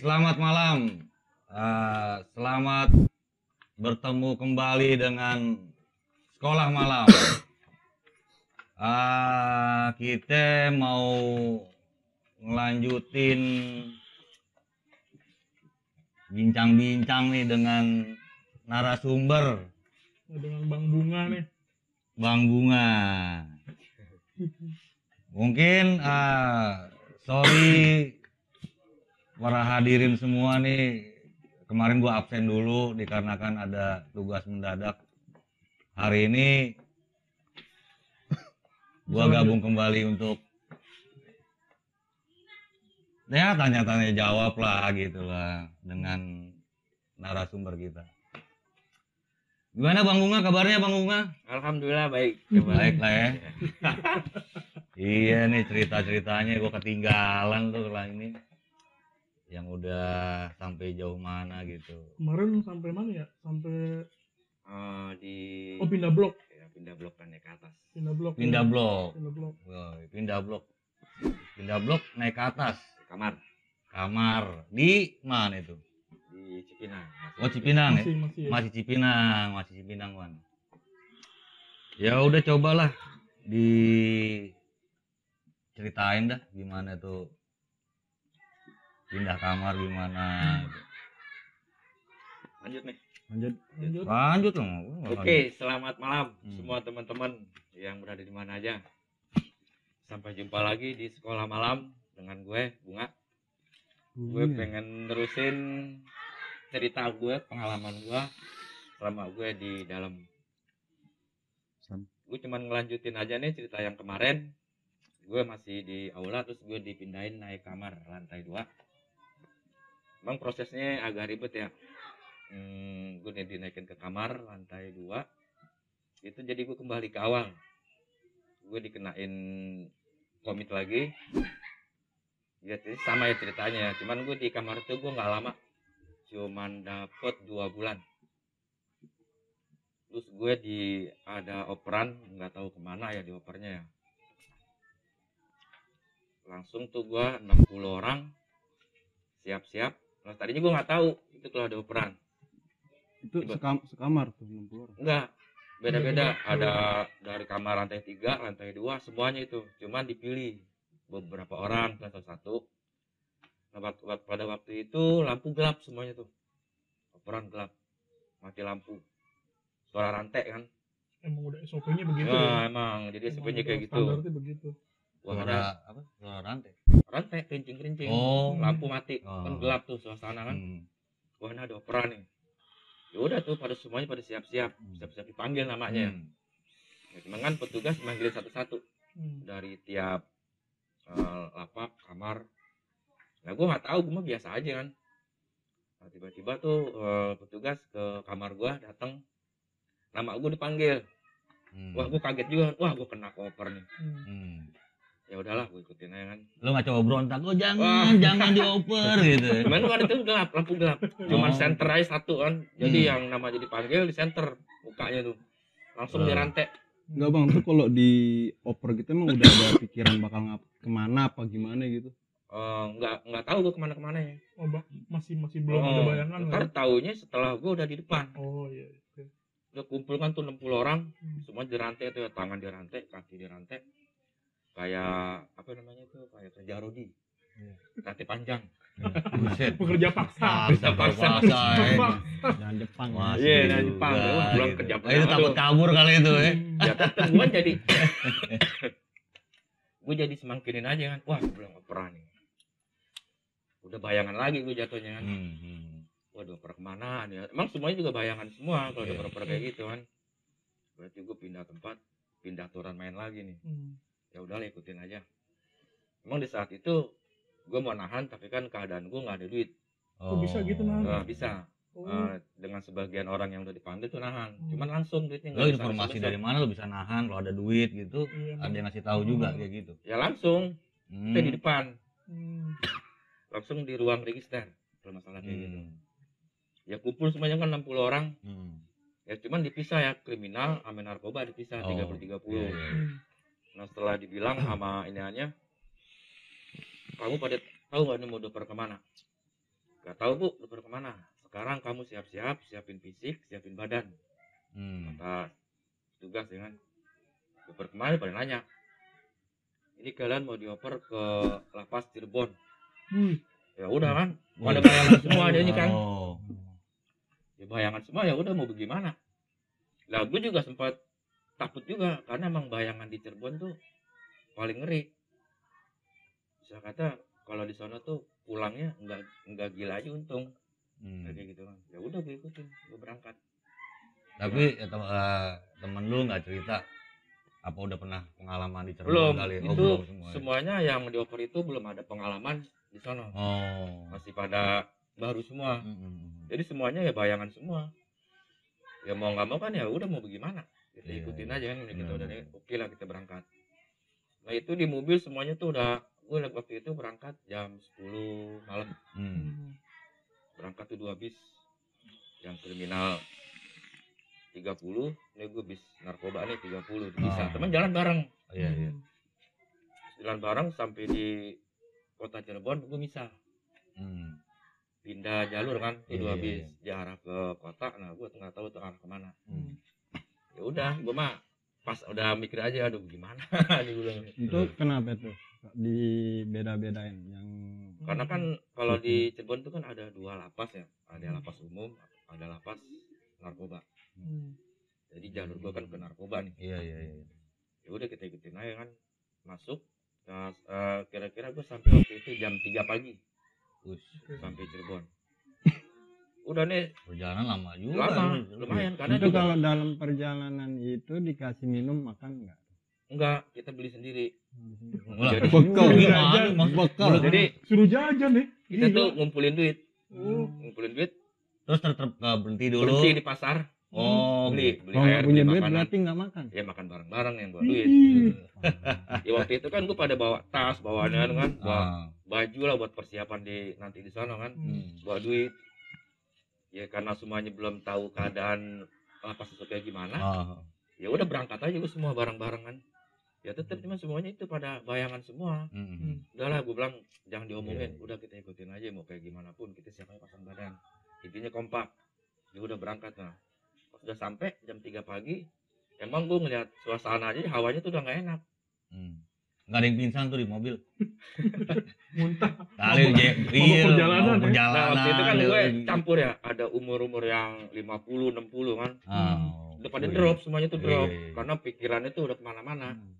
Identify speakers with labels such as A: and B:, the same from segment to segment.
A: selamat malam. Eh, selamat bertemu kembali dengan sekolah malam. Eh, kita mau ngelanjutin bincang-bincang nih dengan narasumber
B: dengan Bang Bunga nih.
A: Bang Bunga. Mungkin eh, sorry para hadirin semua nih kemarin gua absen dulu dikarenakan ada tugas mendadak. Hari ini gua gabung kembali untuk ya tanya-tanya jawab lah gitu lah dengan narasumber kita. Gimana Bang Bunga kabarnya Bang Bunga?
C: Alhamdulillah baik.
A: Baik lah ya. iya nih cerita-ceritanya gue ketinggalan tuh lah ini. Yang udah sampai jauh mana gitu.
B: Kemarin sampai mana ya? Sampai
C: Oh, di
B: oh pindah blok,
C: ya, pindah blok kan naik ke atas.
B: pindah blok.
A: Pindah blok.
B: Pindah blok.
A: Pindah blok. Pindah blok naik ke atas.
C: Kamar
A: Kamar di mana itu?
C: di Cipinang.
A: Oh Cipinang ya?
B: Masih masih. ya?
A: Masih Cipinang, masih Cipinang Wan. Ya udah cobalah diceritain dah gimana tuh pindah kamar gimana. gitu.
C: Lanjut nih.
A: Lanjut.
B: Lanjut.
A: Lanjut dong.
C: Oke, selamat malam
A: Hmm.
C: semua teman-teman yang berada di mana aja. Sampai jumpa lagi di sekolah malam dengan gue Bunga. Gue pengen nerusin cerita gue, pengalaman gue selama gue di dalam. Gue cuman ngelanjutin aja nih cerita yang kemarin. Gue masih di aula terus gue dipindahin naik kamar lantai 2. Emang prosesnya agak ribet ya. Hmm, gue dinaikin ke kamar lantai 2. Itu jadi gue kembali ke awal. Gue dikenain komit lagi. Ya sama ya ceritanya. Cuman gue di kamar itu gue nggak lama. Cuman dapet dua bulan. Terus gue di ada operan nggak tahu ke mana ya di opernya ya. Langsung tuh gue 60 orang siap-siap. Nah, tadinya gue nggak tahu itu kalau ada operan.
D: itu sekam, sekamar tuh 60 orang
C: Enggak, beda-beda.
B: Beda-beda.
C: Ada dari kamar lantai 3, lantai 2, semuanya itu. Cuman dipilih beberapa orang satu-satu. Nah, pada waktu itu lampu gelap semuanya tuh. Operan gelap. Mati lampu. Suara rantai kan.
B: Emang udah SOP-nya begitu.
C: Nah,
B: ya?
C: emang jadi
B: udah
C: kayak gitu.
B: Standarnya begitu.
C: Ada
A: apa? Suara rantai.
C: rantai kerincing-kerincing.
A: Oh.
C: Lampu mati.
A: Oh.
C: Kan gelap tuh suasana kan.
A: Hmm.
C: Wah, ini ada operan nih. Ya udah tuh pada semuanya pada siap-siap. Siap-siap dipanggil namanya.
A: Hmm.
C: Ya, cuman kan petugas manggilin satu-satu.
B: Hmm.
C: dari tiap eh, lapak kamar nah gue nggak tahu gue mah biasa aja kan nah, tiba-tiba tuh eh, petugas ke kamar gue datang nama gue dipanggil
A: Hmm.
C: wah gue kaget juga wah gue kena koper nih
B: Hmm.
C: Ya udahlah gue ikutin aja kan
A: Lu nggak coba berontak, oh jangan,
C: Wah.
A: jangan dioper gitu. ya.
C: cuman kan itu gelap lampu gelap cuman
A: Oh.
C: center aja satu kan jadi
A: Hmm.
C: yang namanya dipanggil di center mukanya tuh langsung
A: Oh.
C: dirantai
D: enggak bang tuh kalau di oper gitu emang udah ada pikiran bakal ngap ke mana apa gimana gitu
C: Eh, nggak nggak tahu gue ke mana-kemana ya
B: Oh, Bang, masih masih belum ada
C: Oh,
B: bayangan lah.
C: ntar
B: ya?
C: taunya setelah gue udah di depan
B: Oh iya. oke.
C: udah kumpul kan tuh 60 orang
B: Hmm.
C: semua dirantai tuh tangan dirantai kaki dirantai kayak apa namanya tuh kayak kerja rodi
A: Iya.
C: kaki panjang
A: Buset.
B: Pekerja paksa.
A: Paksa,
C: paksa.
A: paksa, eh.
D: jangan Jepang
A: Masih
C: Iya,
A: juga,
C: Jepang. Wah, pulang
A: gitu.
C: kerja
A: Oh, itu takut kabur kali itu ya.
B: Hmm.
C: ya tetep gue jadi gue jadi semankinin aja kan wah gue bilang operan nih udah bayangan lagi gue jatuhnya kan
A: Hmm, hmm.
C: waduh oper ke mana nih emang semuanya juga bayangan semua kalau
A: Iya.
C: udah oper kayak gitu kan berarti gue pindah tempat pindah aturan main lagi nih
B: Hmm.
C: Ya udah ikutin aja emang di saat itu gue mau nahan tapi kan keadaan gue nggak ada duit
B: Kok bisa gitu, Nah?
C: Nggak bisa
B: Oh.
C: Eh, dengan sebagian orang yang udah dipanggil tuh nahan
B: Hmm.
C: cuman langsung duitnya
A: Lo
C: bisa
A: informasi dari mana lo bisa nahan kalau ada duit gitu?
B: Iya,
A: Ada yang ngasih tahu juga
B: Hmm.
A: kayak gitu.
C: ya langsung
A: Hmm.
C: kita di depan
B: Hmm.
C: langsung di ruang register kalau masalah kayak gitu
A: Hmm.
C: ya kumpul semuanya kan 60 orang
A: Hmm.
C: ya cuman dipisah ya kriminal sama narkoba dipisah
A: Oh,
C: tiga per tiga puluh
A: iya, iya.
B: Hmm.
C: Nah setelah dibilang sama iniannya kamu pada tahu nggak ini mau doper ke mana? Gak tahu bu pada ke mana. Sekarang kamu siap-siap siapin fisik siapin badan.
A: Hmm.
C: kata tugas ya kan? Super kemarin pada nanya. Ini kalian mau dioper ke lapas Cirebon.
B: Wih,
C: ya udah kan?
A: Wah.
C: pada bayangan semua dia ini kan?
A: Oh.
C: ya bayangan semua ya udah mau bagaimana? Lah gue juga sempat takut juga karena emang bayangan di Cirebon tuh paling ngeri bisa kata kalau di sana tuh pulangnya nggak nggak gila aja untung
A: Hmm.
C: kayak gitu kan ya udah gue ikutin gue berangkat
A: Tapi ya, tem- eh, temen lu nggak cerita apa udah pernah pengalaman di Cirebon
C: belum
A: kali? Oh,
C: itu
A: belum semua. ya?
C: semuanya yang dioper itu belum ada pengalaman di sana
A: Oh.
C: masih pada baru semua
A: Hmm, hmm, hmm.
C: jadi semuanya ya bayangan semua ya mau nggak mau kan ya udah mau bagaimana kita
A: Iya,
C: ikutin
A: iya.
C: aja kan kita udah
A: benar.
C: oke lah kita berangkat nah itu di mobil semuanya tuh udah gue waktu itu berangkat jam 10 malam
A: Hmm.
C: berangkat tuh dua bis yang terminal 30 ini gue bis narkoba nih 30 bisa
A: Ah.
C: teman jalan bareng
A: Oh, Iya, iya.
C: jalan bareng sampai di kota Cirebon gue misal
A: Hmm.
C: pindah jalur kan tuh
A: Iya,
C: dua
A: iya,
C: bis
A: iya.
C: dia arah ke kota nah gue nggak tahu tuh arah ke mana
A: Hmm.
C: Ya udah gue mah pas udah mikir aja aduh gimana?
D: Itu kenapa tuh di beda-bedain yang
C: karena kan kalau di Cirebon tuh kan ada dua lapas ya. Ada lapas umum ada lapas narkoba.
B: Hmm.
C: jadi jalur gue kan ke narkoba nih.
A: Iya, iya, iya.
C: ya udah kita ikutin aja kan. Masuk Nah, eh, kira-kira gue sampai waktu itu jam 3 pagi.
A: Us,
C: sampai Cirebon udah nih
A: perjalanan lama juga.
C: lama
A: lu.
C: lumayan karena
D: itu
C: juga
D: kalau dalam perjalanan itu dikasih minum makan nggak
C: enggak kita beli sendiri Jadi-
D: bekal
A: gimana maksud-
D: bekal
C: jadi
B: Suruh jajan nih.
C: kita
B: Gila.
C: tuh ngumpulin duit
B: Oh.
C: ngumpulin duit
A: Terus ter ter- eh, berhenti dulu.
C: berhenti di pasar
A: Oh,
C: beli
A: gitu.
C: beli
D: kalau
C: air
D: punya
C: beli
D: duit
C: makanan
D: berarti nggak makan
C: ya makan bareng-bareng yang bawa duit ya waktu itu kan gue pada bawa tas bawaannya kan bawa
A: Ah.
C: baju lah buat persiapan di nanti di sana kan
A: Hmm.
C: bawa duit ya karena semuanya belum tahu keadaan apa kayak gimana
A: Ah.
C: ya udah berangkat aja gue semua bareng-bareng kan ya tetap cuma semuanya itu pada bayangan semua
A: Hmm.
C: udahlah gue bilang jangan diomongin
A: iya.
C: udah kita ikutin aja mau kayak gimana pun kita siapnya pasang badan intinya kompak ya udah berangkat nah pas udah sampai jam 3 pagi emang gue ngeliat suasana aja hawanya tuh udah nggak enak
A: Hmm. Nggak ada yang pingsan tuh di mobil.
B: Muntah.
A: Kali
B: mabuk
A: iya,
B: perjalanan,
A: mabuk
B: ya.
A: perjalanan.
C: nah waktu itu kan
A: dia-
C: gue campur ya ada umur-umur yang 50 60 kan
A: Ah,
C: udah pada
A: oh,
C: drop semuanya tuh
A: Iya,
C: drop
A: iya, iya.
C: karena pikirannya tuh udah ke mana-mana
D: Hmm.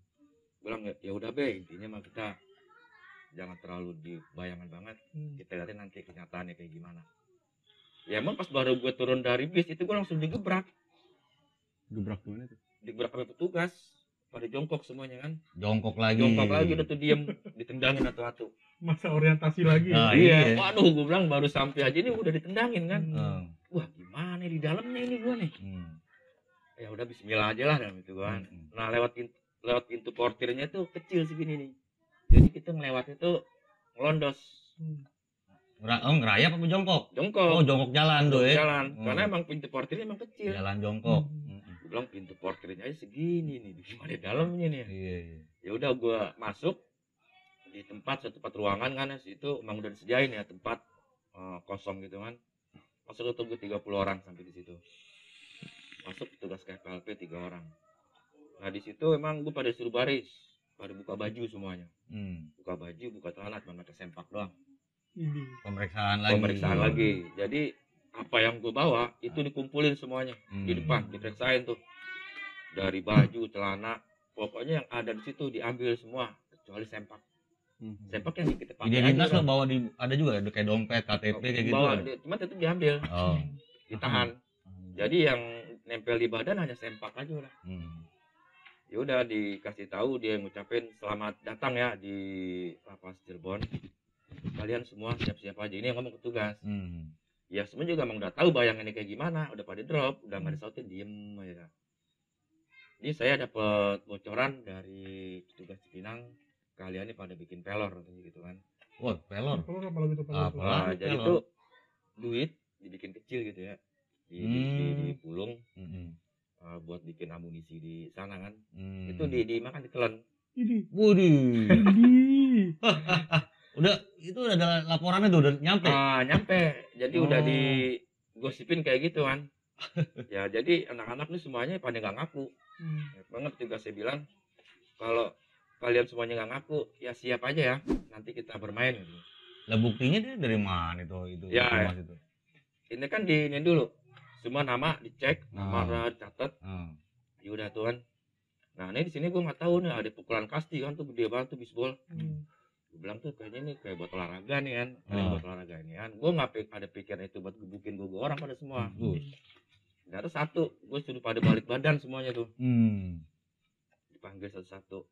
C: bilang ya ya udah be intinya mah kita jangan terlalu di bayangan banget
B: Hmm.
C: kita lihatin nanti kenyataannya kayak gimana ya emang pas baru gue turun dari bis itu gue langsung digebrak
D: gebrak gimana tuh
C: digebrak sama petugas jongkok semuanya kan
A: Jongkok lagi.
C: jongkok lagi udah tuh diem ditendangin atu-atu
B: Masa orientasi lagi.
A: Ah,
B: ya.
A: iya.
C: waduh gue bilang baru sampai aja ini udah ditendangin kan
A: Ah.
C: wah gimana di dalamnya ini gue nih
A: Hmm.
C: ya udah Bismillah aja lah dalam itu kan
A: Hmm.
C: nah lewat pintu, lewat pintu portirnya tuh kecil segini nih jadi kita ngelewatnya tuh ngelondos
B: Hmm.
A: Oh, ngerayap apa jongkok?
C: jongkok
A: Oh, jongkok jalan tuh ya.
C: jalan
A: Hmm.
C: karena emang pintu portirnya emang kecil
A: Jalan jongkok.
B: Hmm.
C: Bilang pintu portirnya aja segini nih gimana dalamnya nih
A: Iya, iya.
C: ya udah gue masuk di tempat satu tempat ruangan kan situ emang udah disediain ya tempat eh, kosong gitu kan masuk itu gue 30 orang sampai di situ masuk tugas KPLP tiga orang nah di situ emang gue pada suruh baris pada buka baju semuanya
A: Hmm.
C: buka baju buka celana cuma pakai sempak doang.
A: Pemeriksaan lagi.
C: pemeriksaan lagi jadi apa yang gue bawa itu dikumpulin semuanya
A: Hmm.
C: di depan diperiksain tuh dari baju celana pokoknya yang ada di situ diambil semua kecuali sempak
D: Hmm.
C: sempak yang kita pakai
A: Identitas lo bawa di ada juga ya kayak dompet, KTP kayak gitu.
C: bawa
A: ada?
C: di- cuma tetap diambil
A: Oh.
C: ditahan jadi yang nempel di badan hanya sempak aja lah
A: Hmm.
C: ya udah dikasih tahu dia ngucapin selamat datang ya di lapas Cirebon kalian semua siap-siap aja ini yang ngomong petugas
A: Hmm.
C: Ya semua juga emang udah tahu bayangannya kayak gimana udah pada drop udah nggak disautin diem aja ini saya dapat bocoran dari petugas Cipinang kalian ini pada bikin pelor katanya gitu kan
A: Wah, pelor.
B: Kalau apa lagi tuh pelor
A: Apa?
B: tuh?
A: Pelor.
C: Nah, jadi
A: pelor.
C: tuh duit dibikin kecil gitu ya di, di, di,
A: Hmm.
C: dipulung
A: Hmm.
C: uh, buat bikin amunisi di sana kan
A: Hmm.
C: itu di dimakan ditelan
B: Ini.
A: Udah itu udah ada laporannya tuh udah nyampe.
C: Ah, nyampe. Jadi udah
A: Oh.
C: di gosipin kayak gitu kan. ya jadi anak-anak nih semuanya pada nggak ngaku.
B: Hmm.
C: Ingat banget juga saya bilang kalau kalian semuanya nggak ngaku ya siap aja ya nanti kita bermain gitu.
A: Lah buktinya dia dari mana itu itu
C: Ya,
A: informasi itu?
C: Ini kan di ini dulu semua nama dicek, nama udah catat,
A: Ah.
C: ya udah tuh kan. Nah ini di sini gue nggak tahu nih ada pukulan kasti kan tuh gede banget tuh bisbol.
B: Hmm.
C: Gue bilang tuh kayaknya ini kayak buat olahraga nih kan, kayak
A: Ah.
C: buat olahraga ini kan. Gue nggak ada pikiran itu buat gebukin gue orang pada semua.
A: Terus.
C: Ternyata satu, gue suruh pada balik badan semuanya tuh,
A: Hmm.
C: dipanggil satu-satu.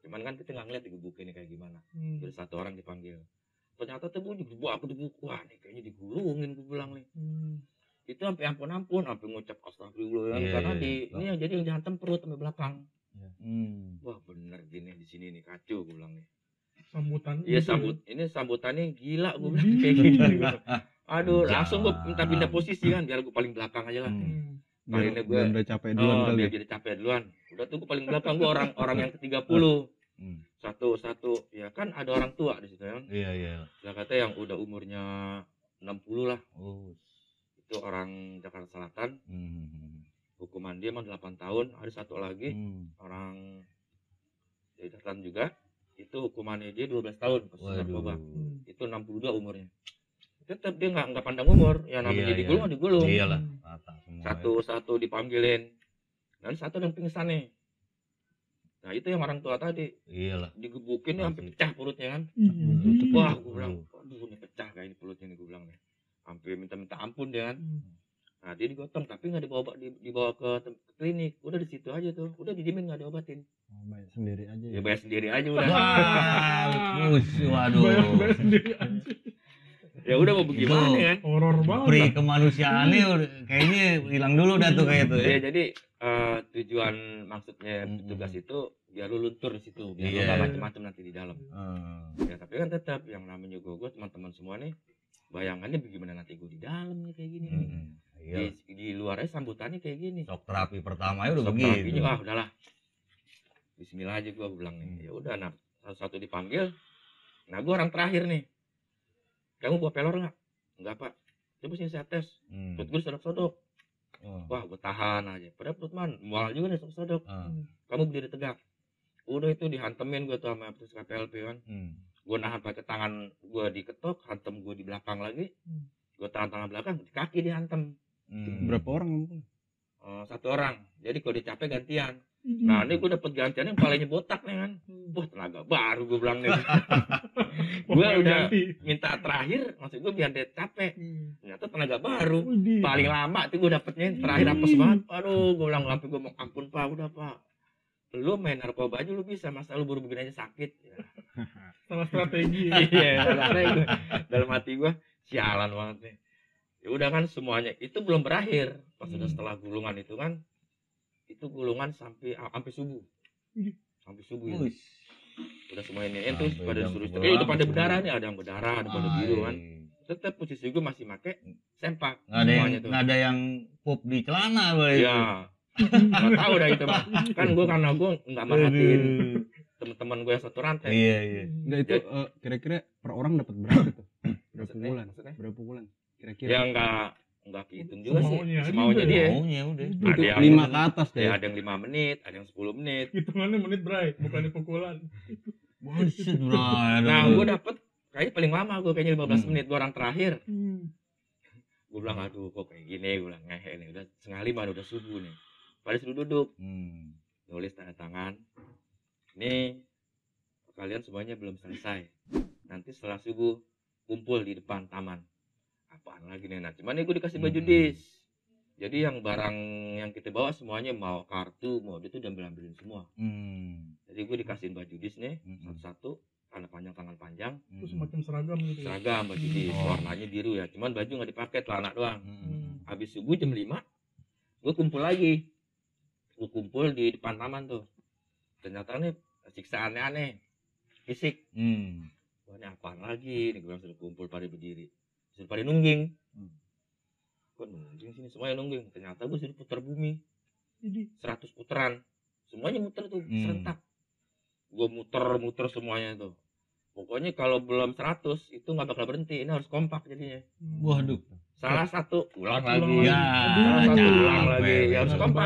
C: Cuman kan kita nggak ngeliat digebukin kayak gimana.
B: Hmm.
C: Jadi satu orang dipanggil. Ternyata tuh gue digebuk, aku digebuk. Wah nih kayaknya digulungin gue bilang nih.
B: Hmm.
C: Itu sampai ampun-ampun, sampai ngucap astagfirullah.
A: Iya,
C: Karena
A: iya,
C: di
A: iya.
C: ini yang jadi yang dihantam perut sampai belakang.
A: Hmm.
C: Wah bener gini di sini nih kacau gue bilang nih.
B: Sambutan.
C: Iya
B: gitu ya.
C: sambut, ini sambutannya gila gue bilang kayak gini. gua. Aduh,
A: Jangan.
C: langsung gue minta pindah posisi kan biar gue paling belakang aja lah.
A: Hmm.
B: Hmm.
C: Kali ini gue-
D: biar udah capek duluan
C: Oh,
D: kali.
C: biar
D: ya.
C: jadi capek duluan. Udah tuh gue paling belakang gue orang orang yang ke-30.
A: Hmm.
C: Satu satu ya kan ada orang tua di situ kan.
A: Iya iya.
C: Ya kata yang udah umurnya 60 lah.
A: Oh.
C: Itu orang Jakarta Selatan.
A: Hmm.
C: Hukuman dia mah 8 tahun. Ada satu lagi
A: Hmm.
C: orang dari Selatan juga. Itu hukumannya dia 12 tahun kasus narkoba.
A: Waduh.
B: Hmm.
C: Itu 62 umurnya. Tetap dia nggak nggak pandang umur. Ya namanya
A: Iya, iya.
C: digulung digulung.
A: Iyalah,
B: Hmm.
A: rata semua.
C: Satu-satu dipanggilin. Dan satu yang pingsan nih. Nah itu yang orang tua tadi.
A: ya. Iyalah.
C: digebukin nih sampai pecah perutnya kan
B: Ih.
C: wah gue bilang aduh ini pecah kayak ini perutnya nih gue bilang nih sampai minta-minta ampun dia kan
B: Hmm.
C: Nah dia digotong tapi nggak dibawa di- dibawa ke, ke klinik udah di situ aja tuh udah didiemin nggak diobatin
D: Oh, baik, sendiri aja
C: ya
D: ya.
C: bayar sendiri aja udah
A: Wah, waduh.
B: Bayar-bayar sendiri aja.
C: ya udah mau bagaimana
A: Itu.
C: kan
B: Horor banget.
A: Pri kemanusiaannya kayaknya hilang dulu dah tuh kayak itu ya.
C: ya jadi eh, tujuan maksudnya
A: Mm-mm.
C: petugas itu biar lu luntur di situ biar lu
A: Iya.
C: nggak macem-macem nanti di dalam
A: Hmm.
C: ya tapi kan tetap yang namanya gue gue teman-teman semua nih bayangannya bagaimana nanti gue di dalam nih kayak gini nih.
A: Hmm. Iya.
C: di, di luarnya sambutannya kayak gini
A: Sok terapi pertama ya udah
C: Sok
A: begitu.
C: terapinya, wah udahlah Bismillah aja gua bilang nih ya udah nah satu-satu dipanggil nah gua orang terakhir nih kamu bawa pelor nggak nggak pak coba sini saya tes
A: Hmm.
C: perut gue sodok-sodok
A: Oh.
C: wah gua tahan aja padahal perut man mual juga nih sodok-sodok
A: Ah.
C: kamu berdiri tegak udah itu dihantemin gua tuh sama petugas KPLP kan
A: Hmm.
C: Gua nahan pakai tangan gua diketok hantem gua di belakang lagi
B: Hmm.
C: gua tahan tangan belakang di kaki dihantem
A: Hmm.
D: Berapa orang?
C: Eh, satu orang jadi kalau dicapek gantian
B: Ih.
C: Nah, ini gue dapet gantian yang palanya botak nih kan.
B: Hmm.
C: Wah, tenaga baru gue bilang nih.
B: Pokoknya
C: udah-
B: ganti.
C: Minta terakhir, maksud gue biar dia capek.
B: Hmm.
C: Ternyata tenaga baru. Paling lama tuh gue dapetnya terakhir apes banget. Aduh, gue bilang sampai gue mau ampun pak, udah pak. Lu main narkoba aja lu bisa, masa lu baru begini aja sakit. Ya.
B: Salah strategi ya.
C: Iya, gue dalam hati gue sialan banget nih. Ya udah kan semuanya itu belum berakhir. Pas udah
B: Hmm.
C: setelah gulungan itu kan, itu gulungan sampai sampai subuh.
B: Ih.
C: Sampai subuh ya. Udah semuanya ini terus
A: Sampai
C: pada suruh
A: 11
C: eh udah pada berdarah nih ada yang berdarah ada pada biru kan
A: Ay.
C: tetap posisi gue masih make sempak
A: Nggak ada yang
C: semuanya tuh
A: nggak ada yang pup di celana boy.
C: ya nggak tahu dah itu mah kan gue karena gue nggak merhatiin teman-teman gue yang satu rantai
A: Iya iya.
D: Enggak itu
C: Jadi-
D: eh, kira-kira per orang dapat berapa tuh? Berapa
C: Maksudnya-
D: bulan?
C: maksudnya?
D: Berapa bulan? Kira-kira.
C: ya nggak nggak kehitung juga sih
B: Semaunya
C: semaunya
B: udah
C: dia
A: Maunya udah.
C: ada yang-
D: lima ke atas deh.
C: ya ada yang lima menit ada yang 10 menit
B: Hitungannya menit bray, bukan pukulan.
A: Buset bro.
C: nah gue dapet kayaknya paling lama gue kayaknya 15
A: Hmm.
C: menit gue orang terakhir
B: Hmm.
C: gue bilang aduh kok kayak gini gue bilang ngehe nih udah setengah lima udah subuh nih pada suruh duduk
A: Hmm.
C: nulis tanda tangan. Ini kalian semuanya belum selesai. Nanti setelah subuh kumpul di depan taman. Apaan lagi nih? Nah, cuman ini gue dikasih baju
A: Hmm.
C: dis. Jadi yang barang yang kita bawa semuanya mau kartu, mau itu udah ambilin semua.
A: Hmm.
C: Jadi gue dikasihin baju dis nih,
A: Hmm.
C: satu-satu, tangan panjang tangan panjang,
B: Itu
A: Hmm.
B: semacam seragam gitu. ya.
C: seragam baju
B: Hmm.
C: dis,
A: Oh.
C: warnanya biru ya. Cuman baju nggak dipakai, celana doang.
A: Hmm.
C: Habis subuh jam 5 gue kumpul lagi gue kumpul di depan taman tuh. Ternyata nih siksaannya aneh fisik.
A: Hmm.
C: wah ini apaan lagi? Nih gue suruh kumpul pada berdiri. Suruh pada nungging.
A: Hmm.
C: kok nungging sini semuanya nungging. Ternyata gue suruh putar bumi.
B: Widih.
C: 100 putaran. Semuanya muter tuh
A: Hmm.
C: serentak. Gue muter muter semuanya tuh. Pokoknya kalau belum 100 itu nggak bakal berhenti. Ini harus kompak jadinya.
A: Waduh.
C: salah satu. Ulang lagi.
A: Ya,
C: salah satu ulang lagi. Ya harus kompak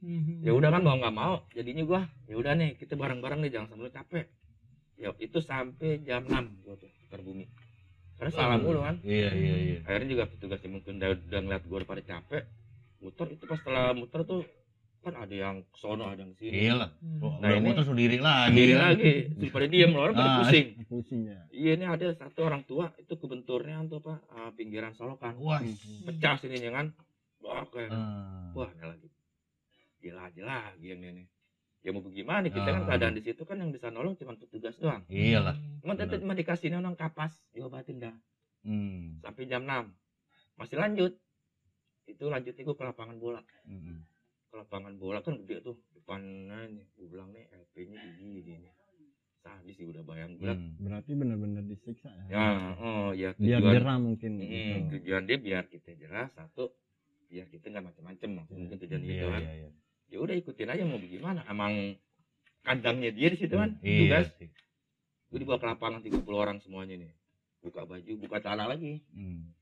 B: Mhm.
C: ya udah kan mau nggak mau jadinya gua ya udah nih kita bareng-bareng nih jangan sampai lu capek ya itu sampai jam 6 gua tuh putar bumi karena salah mulu kan
A: Iya iya iya.
C: akhirnya juga petugas yang mungkin udah, udah ngeliat gue udah pada capek muter itu pas setelah muter tuh kan ada yang sono ada yang sini
A: Iya lah. Oh,
C: Nah,
A: udah
C: ini-
A: muter diri lagi.
C: diri lagi terus pada diem orang pada
A: Ah,
C: pusing
D: pusing ya
C: iya ini ada satu orang tua itu kebenturnya tuh apa ah, pinggiran solokan
A: Wah.
C: pecah sininya kan wah kayak
A: Ah.
C: wah ini lagi gila aja lagi yang ini ya mau gimana kita kan
A: Ah.
C: keadaan di situ kan yang bisa nolong cuma petugas doang.
A: Iya lah.
C: cuma tetep cuma dikasih nonong kapas diobatin dah.
A: Hmm.
C: sampai jam 6 masih lanjut. Itu lanjutnya gue ke lapangan bola.
A: Mm-mm.
C: ke lapangan bola kan gede tuh depannya nih gue bilang nih LP nya gini gini. Sadis sih udah bayang gue
A: Hmm.
D: berarti benar-benar disiksa ya,
C: ya oh ya
D: biar
C: tujuan
D: jerah mungkin.
C: Mm,
D: gitu.
C: tujuan dia biar kita jelas satu biar kita nggak macem-macem. Maksud mungkin tujuan gitu
A: Iya
C: kan
A: iya iya.
C: Ya udah ikutin aja mau gimana emang kandangnya dia di situ kan
A: Iya
C: tugas
A: sih.
C: gue dibawa ke lapangan 30 orang semuanya nih buka baju buka celana lagi
A: Hmm.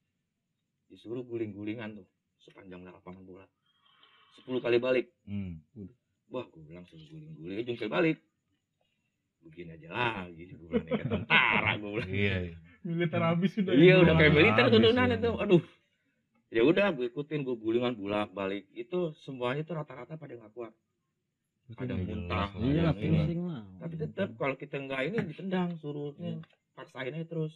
C: disuruh guling-gulingan tuh sepanjang lapangan bola 10 kali balik
A: Hmm.
C: wah gue bilang suruh guling-guling jungkir balik begini aja lagi gue bilang kayak tentara gue bilang
A: Iya. iya.
B: militer habis udah
C: iya udah kayak militer tuh turunan
A: iya.
C: itu aduh ya udah gue ikutin gue gulingan bolak balik itu semuanya tuh rata-rata pada nggak kuat. Ada
A: Iya,
C: muntah
D: iya
A: Iya.
D: lah.
C: Tapi tetap kalau kita nggak ini ditendang suruhnya paksain aja terus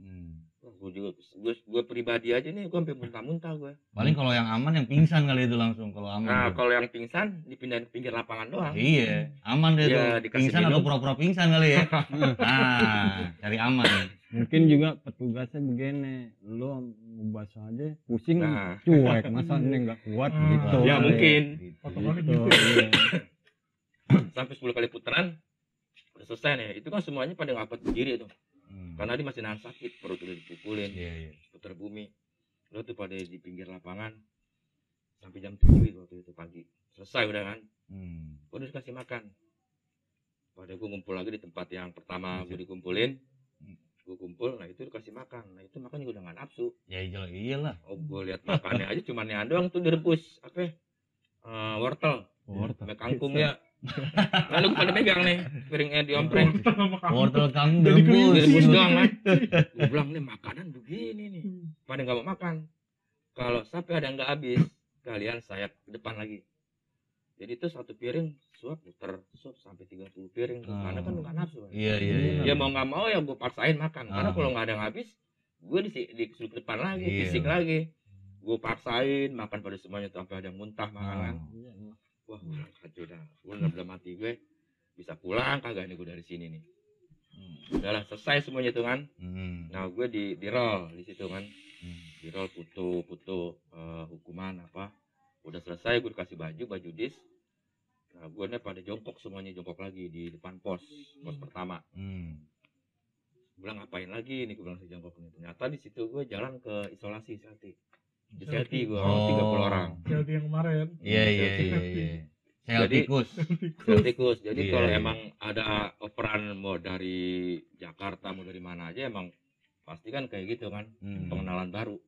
A: Hmm.
C: Gue juga gue, gue pribadi aja nih gue sampai muntah-muntah gue
A: Paling kalau yang aman yang pingsan kali itu langsung kalau aman.
C: nah
A: tuh.
C: kalau yang pingsan dipindahin ke pinggir lapangan doang
A: Iya, aman deh
C: Iya,
A: tuh.
C: dikasih
A: Pingsan atau
C: minum.
A: pura-pura pingsan kali ya. nah, cari aman.
D: mungkin juga petugasnya begini lu ngebasuh aja pusing
C: nah
D: cuek masa ini nggak kuat
B: Hmm.
D: gitu
C: ya
D: kali.
C: mungkin
A: Gitu.
D: Gitu,
B: gitu.
D: iya.
C: sampai 10 kali putaran udah selesai nih itu kan semuanya pada ngapet berdiri tuh
A: Hmm.
C: karena dia masih nahan sakit perut udah dipukulin
A: Iya, iya.
C: putar bumi lo tuh pada di pinggir lapangan sampai jam 7 itu waktu itu pagi selesai udah kan
A: Hmm.
C: udah dikasih makan pada gue ngumpul lagi di tempat yang pertama gue dikumpulin gue kumpul nah itu dikasih makan nah itu makan juga udah gak nafsu
A: Ya iyalah, iyalah.
C: oh gue lihat makannya aja cuman yang doang tuh direbus apa? Eh, wortel
D: Wortel.
C: kangkung ya lalu gue pada pegang nih piringnya diompreng
A: Wortel kamu
B: Jadi
A: direbus.
C: direbus doang kan gue bilang nih makanan begini nih pada nggak mau makan kalau sampai ada yang nggak habis kalian saya ke depan lagi jadi itu satu piring suap puter suap sampai 30 piring tuh.
A: Oh.
C: karena kan nggak nafsu kan.
A: Iya, iya, iya.
C: ya mau nggak mau ya gue paksain makan karena
A: Ah.
C: kalau nggak ada yang habis gue di disuruh ke depan lagi
A: Iya.
C: fisik lagi gue paksain makan pada semuanya sampai ada yang muntah makan kan
A: Ah.
D: Iya, iya.
C: Wah gue kacau dah gue udah dalam hati gue bisa pulang kagak nih gue dari sini nih. Udahlah selesai semuanya tuh kan?
A: Hmm.
C: nah gue di di roll di situ kan?
A: Hmm.
C: di roll putu putu eh, hukuman apa. Udah selesai gue dikasih baju baju dis. Nah gue nih pada jongkok semuanya jongkok lagi di depan pos pos pertama.
A: Hmm.
C: gue bilang ngapain lagi nih? Gue bilang si jongkok ini ternyata di situ gue jalan ke isolasi selti di
B: selti
C: gue
A: Oh.
C: 30 orang
B: Jadi yang kemarin
A: Iya, iya, iya, iya. Sel
C: Jadi-
A: tikus.
C: Celticus. Jadi
A: Iya,
C: kalau
A: iya.
C: emang ada operan mau dari Jakarta mau dari mana aja emang pasti kan kayak gitu kan
A: Hmm.
C: pengenalan baru.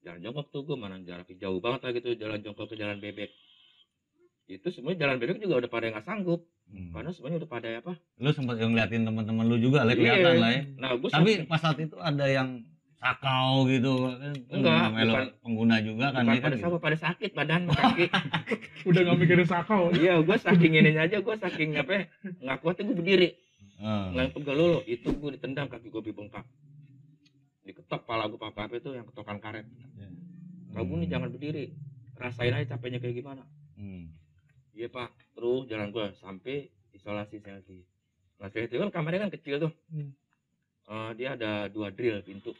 C: Jalan jongkok tuh gue mana jaraknya jauh banget lah gitu jalan jongkok ke jalan bebek. Itu semuanya jalan bebek juga udah pada nggak sanggup
A: Hmm.
C: karena semuanya udah pada apa?
A: Lu sempat ngeliatin teman-teman lu juga lah
C: Iya.
A: kelihatan lah ya.
C: Nah gue
A: Tapi pas saat itu ada yang sakau gitu kan.
C: Enggak,
A: namanya lu
C: bukan-
A: pengguna juga kan
C: bukan
A: ya kan.
C: pada sama pada sakit badan kaki.
B: udah gak mikirin sakau.
C: iya gue saking ininya aja gue saking apa ya, nggak kuatnya gue berdiri
A: Heeh.
C: nggak pegel dulu itu gue ditendang kaki gue bengkak diketok pala gue apa apa itu yang ketokan karet kamu nih jangan berdiri rasain aja capeknya kayak gimana
A: Hmm.
C: iya pak terus jalan gue sampai isolasi selfie nah selfie kan kamarnya kan kecil tuh
B: Hmm.
C: Eh, dia ada dua drill pintu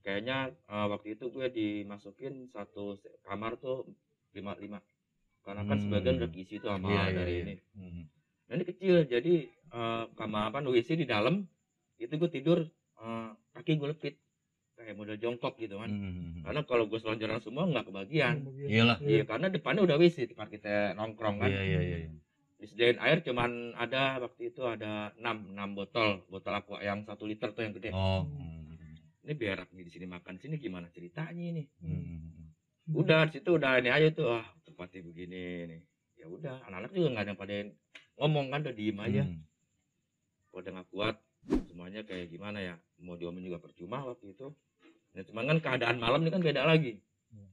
C: kayaknya eh, waktu itu gue dimasukin satu kamar tuh lima lima karena kan
A: Hmm.
C: sebagian udah diisi tuh sama
A: Iya, iya,
C: dari
A: iya.
C: ini
A: Hmm.
C: nah ini kecil jadi eh, kamar apa WC di dalam itu gue tidur eh, kaki gue lepit kayak model jongkok gitu kan
A: Hmm.
C: karena kalau gue selonjoran semua nggak kebagian
A: Iyalah.
C: Iya, karena depannya udah WC tempat kita nongkrong kan.
A: Iya, iya, iya.
C: disediain air cuman ada waktu itu ada 6 6 botol botol aqua yang satu liter tuh yang gede
A: Oh.
C: Ini biar nih di sini makan sini gimana ceritanya ini?
A: Hmm.
C: udah di situ udah ini aja tuh ah tempatnya begini nih ya udah anak-anak juga nggak ada yang pada ngomong kan udah diem aja.
A: Hmm.
C: udah nggak kuat semuanya kayak gimana ya mau diomelin juga percuma waktu itu. Ya cuman kan keadaan malam ini kan beda lagi.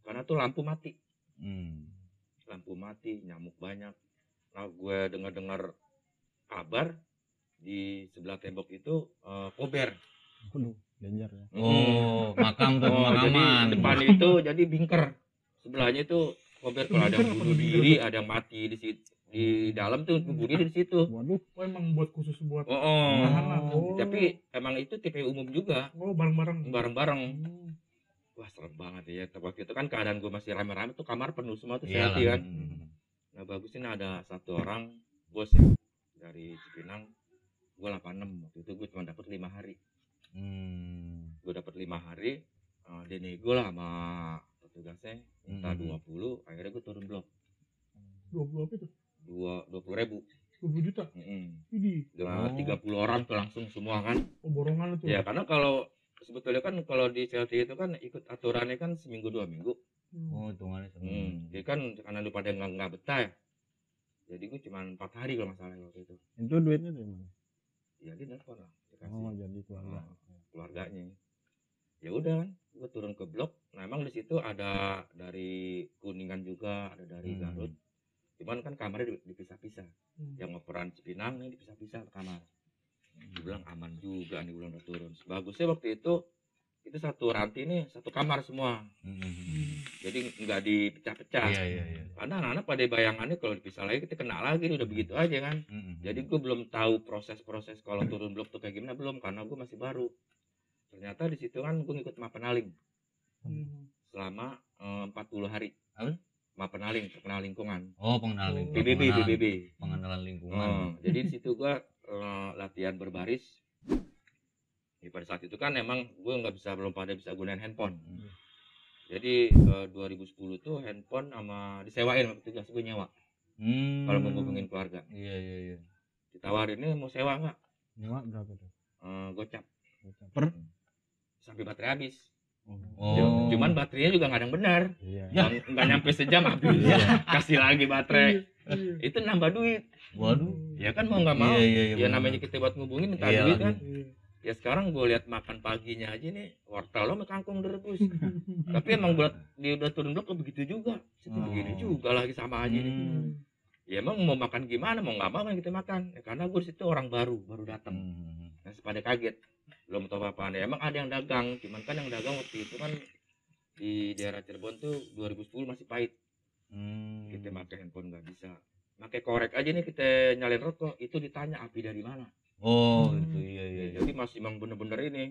C: Karena tuh lampu mati.
A: Hmm.
C: lampu mati nyamuk banyak. Nah gue dengar dengar kabar di sebelah tembok itu eh, kober
D: Waduh, danger ya.
A: Oh, makam tuh
C: oh, jadi
A: pemakaman.
C: depan itu jadi bingker sebelahnya itu kober kalau ada yang bunuh diri ada yang mati di situ di dalam tuh bunuh diri di situ
D: Waduh,
B: Oh emang buat khusus buat
C: oh, oh.
B: anak. Oh.
C: tapi emang itu tipe umum juga
B: oh bareng-bareng.
C: bareng-bareng
B: Hmm.
C: wah serem banget ya waktu itu kan keadaan gue masih rame-rame tuh kamar penuh semua tuh sehati kan
A: Hmm.
C: nah bagusnya ada satu orang bos ya dari Cipinang gue 86 waktu itu gue cuma dapat lima hari
A: Hmm.
C: gue dapat lima hari uh, dia nego lah sama petugasnya minta
A: Hmm.
C: 20 akhirnya gue turun blok
B: 20 apa itu?
C: dua dua puluh ribu
B: 20 juta.
C: Mm-mm.
B: Ini
C: dengan
A: Oh.
C: 30 orang tuh langsung semua kan
B: oh, borongan itu.
C: ya karena kalau sebetulnya kan kalau di CLT itu kan ikut aturannya kan seminggu dua minggu
B: Hmm.
A: Oh, hitungannya
C: Hmm.
A: semua.
C: Jadi kan karena lu pada nggak nggak betah ya. Jadi gue cuma empat hari kalau nggak salah waktu itu.
D: itu duitnya dari mana?
C: Ya dia nelfon lah. Dikasih
D: Oh, jadi keluarga.
C: uh, keluarganya. Ya udah kan, gue turun ke blok. Nah emang di situ ada dari kuningan juga, ada dari
A: Hmm.
C: Garut. Cuman kan kamarnya di- dipisah-pisah.
B: Hmm.
C: Yang operan Cipinang nih dipisah-pisah kamar. Gue bilang aman juga nih, gue bilang udah turun. Bagusnya waktu itu itu satu ranti nih satu kamar semua.
A: Hmm.
C: Jadi nggak dipecah-pecah.
A: Iya, iya, iya.
C: Karena anak-anak pada bayangannya kalau dipisah lagi kita kena lagi udah begitu aja kan.
A: Hmm.
C: Jadi gue belum tahu proses-proses kalau turun blok tuh kayak gimana belum karena gue masih baru. Ternyata di situ kan gue ngikut mapenaling
B: Hmm.
C: selama eh, 40 hari.
A: Apa?
C: Mapenaling, terkenal lingkungan.
A: Oh, pengenalan.
B: Oh.
C: PBB,
A: pengenalan-
C: PBB.
A: Pengenalan lingkungan.
C: Oh, jadi di situ gue eh, latihan berbaris. Ya, pada saat itu kan emang gue nggak bisa belum pada bisa gunain handphone.
A: Hmm.
C: Jadi eh, 2010 tuh handphone sama disewain waktu itu gue nyewa
A: Hmm.
C: kalau mau hubungin keluarga.
A: Iya, iya, iya.
C: Ditawarin nih mau sewa nggak?
D: Nyewa berapa tuh?
C: Eh, gocap
D: Per?
C: sampai baterai habis.
A: Oh.
C: Cuman baterainya juga nggak ada yang benar.
D: Iya.
A: Ya.
C: Nggak- nggak nyampe sejam habis.
A: Iya.
C: Kasih lagi baterai.
B: Iya.
C: Itu nambah duit.
A: Waduh.
C: Ya kan mau nggak mau.
A: Iya, iya, iya.
C: ya namanya kita buat ngubungin minta
A: Iya,
C: duit kan.
B: Iya.
C: Ya sekarang gue lihat makan paginya aja nih wortel lo kangkung direbus. Tapi emang buat dia udah turun blok begitu juga. Situ
A: Oh.
C: begini juga lagi sama aja nih.
A: Hmm.
C: Ya emang mau makan gimana mau nggak mau kan kita makan. Ya, karena gue situ orang baru baru datang.
A: Hmm.
C: Nah, pada kaget belum tahu apa ya emang ada yang dagang cuman kan yang dagang waktu itu kan di daerah Cirebon tuh 2010 masih pahit
A: Hmm.
C: kita pakai handphone nggak bisa pakai korek aja nih kita nyalain rokok itu ditanya api dari mana
A: Oh,
B: Hmm.
A: itu iya, iya.
C: ya,
A: iya.
C: jadi masih emang bener-bener ini.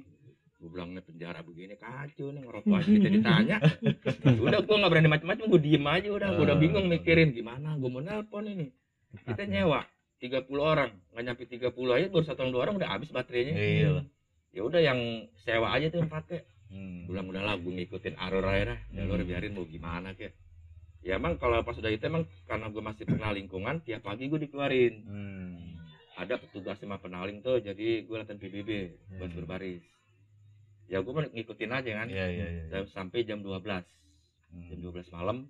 C: Gue bilangnya penjara begini kacau nih ngerokok aja. Kita ditanya. Udah gue nggak berani macam-macam gue diem aja udah. Gue udah bingung mikirin gimana gue mau nelpon ini? Kita nyewa 30 orang. Nggak nyampe 30 aja baru satu orang dua orang udah habis baterainya.
A: Iya.
C: Ya udah yang sewa aja tuh yang pakai
A: Hmm.
C: bilang udah lah gue ngikutin arur aja dah. Ya
A: Hmm.
C: biarin mau gimana kek. Ya emang kalau pas udah itu emang karena gue masih kenal lingkungan tiap pagi gue dikeluarin.
A: Hmm.
C: Ada petugas sama penaling tuh jadi gue latihan PBB buat
A: Hmm.
C: berbaris ya gue ngikutin aja kan
A: Iya, iya, iya.
C: Dan sampai jam 12
A: Hmm.
C: jam 12 malam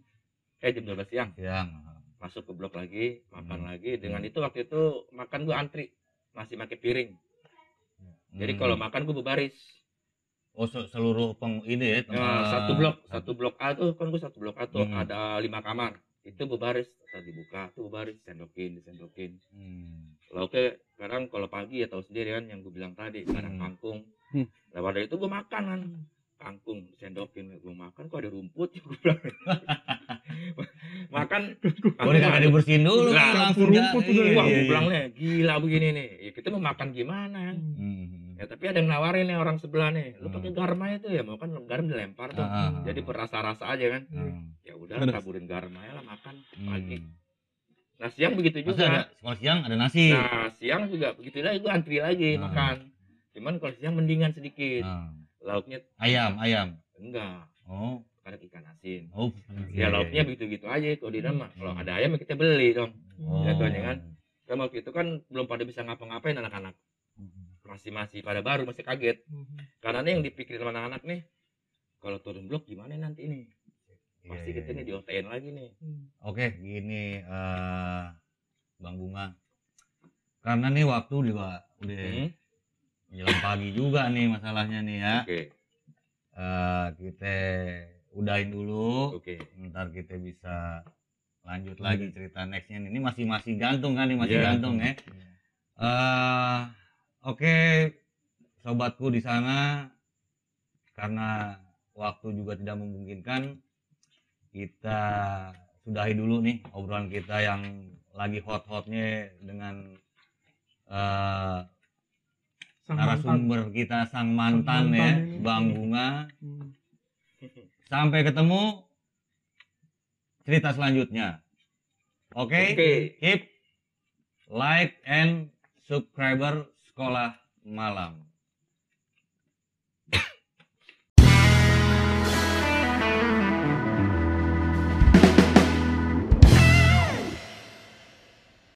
C: eh jam 12 siang
A: Siang.
C: masuk ke blok lagi makan
A: Hmm.
C: lagi dengan itu waktu itu makan gue antri masih pakai piring jadi
A: Hmm.
C: kalau makan gue berbaris
A: oh se- seluruh peng ini ya,
C: Ya,
A: tempat-
C: satu blok satu blok A tuh kan gue satu blok A tuh
A: Hmm.
C: ada lima kamar itu berbaris tadi dibuka tuh berbaris sendokin disendokin
A: Hmm.
C: lauknya sekarang kalau pagi ya tahu sendiri kan yang gue bilang tadi kadang
A: Hmm.
C: kangkung
D: Hmm.
C: nah pada itu gue makan kan kangkung sendokin gue makan kok ada rumput gue bilang makan
A: ini kagak dibersihin dulu kan langsung
B: rumput udah.
A: iya, iya,
C: gue
A: iya.
C: bilang nih gila begini nih ya, kita mau makan gimana
A: Hmm.
C: ya tapi ada yang nawarin nih orang sebelah nih lu
A: Hmm.
C: pakai garam aja tuh ya mau kan garam dilempar tuh
A: Ah, ah,
C: jadi
A: ah.
C: berasa-rasa aja kan
A: Hmm.
C: Ya udah
D: Terus?
C: taburin garam aja lah makan
A: Hmm.
C: pagi nah siang begitu juga
A: ada sekolah siang ada nasi.
C: nah siang juga begitu lagi gue antri lagi
A: Ah.
C: makan cuman kalau siang mendingan sedikit
A: Ah.
C: lauknya
A: Ayam, ayam.
C: enggak
A: Oh.
C: ada ikan asin
A: Oh.
C: ya lauknya begitu gitu aja kalau di kalau
A: Hmm.
C: ada ayam ya kita beli dong
A: Oh.
C: jatuhnya kan. kan waktu itu kan belum pada bisa ngapa-ngapain anak-anak masih masih pada baru masih kaget
B: Mhm.
C: karena nih yang dipikirin sama anak-anak nih kalau turun blok gimana nanti nih pasti
A: Iya,
C: kita
A: iya,
C: nih
A: iya.
C: diotain lagi nih.
A: Oke, gini eh Bang Bunga. Karena nih waktu juga udah
C: Hmm,
A: menjelang pagi juga nih masalahnya nih ya.
C: oke
A: Eh kita udahin dulu.
C: oke
A: Ntar kita bisa lanjut lagi cerita nextnya nih. Ini masih masih gantung kan nih masih
C: Iya.
A: gantung ya. Eh oke sobatku di sana karena waktu juga tidak memungkinkan kita sudahi dulu nih obrolan kita yang lagi hot-hotnya dengan eh
B: Sang mantan.
A: narasumber kita sang mantan,
B: Sang
A: ya
B: mantan ini.
A: Bang Bunga
B: Mhm.
A: sampai ketemu cerita selanjutnya oke
C: oke
A: keep like and subscriber sekolah malam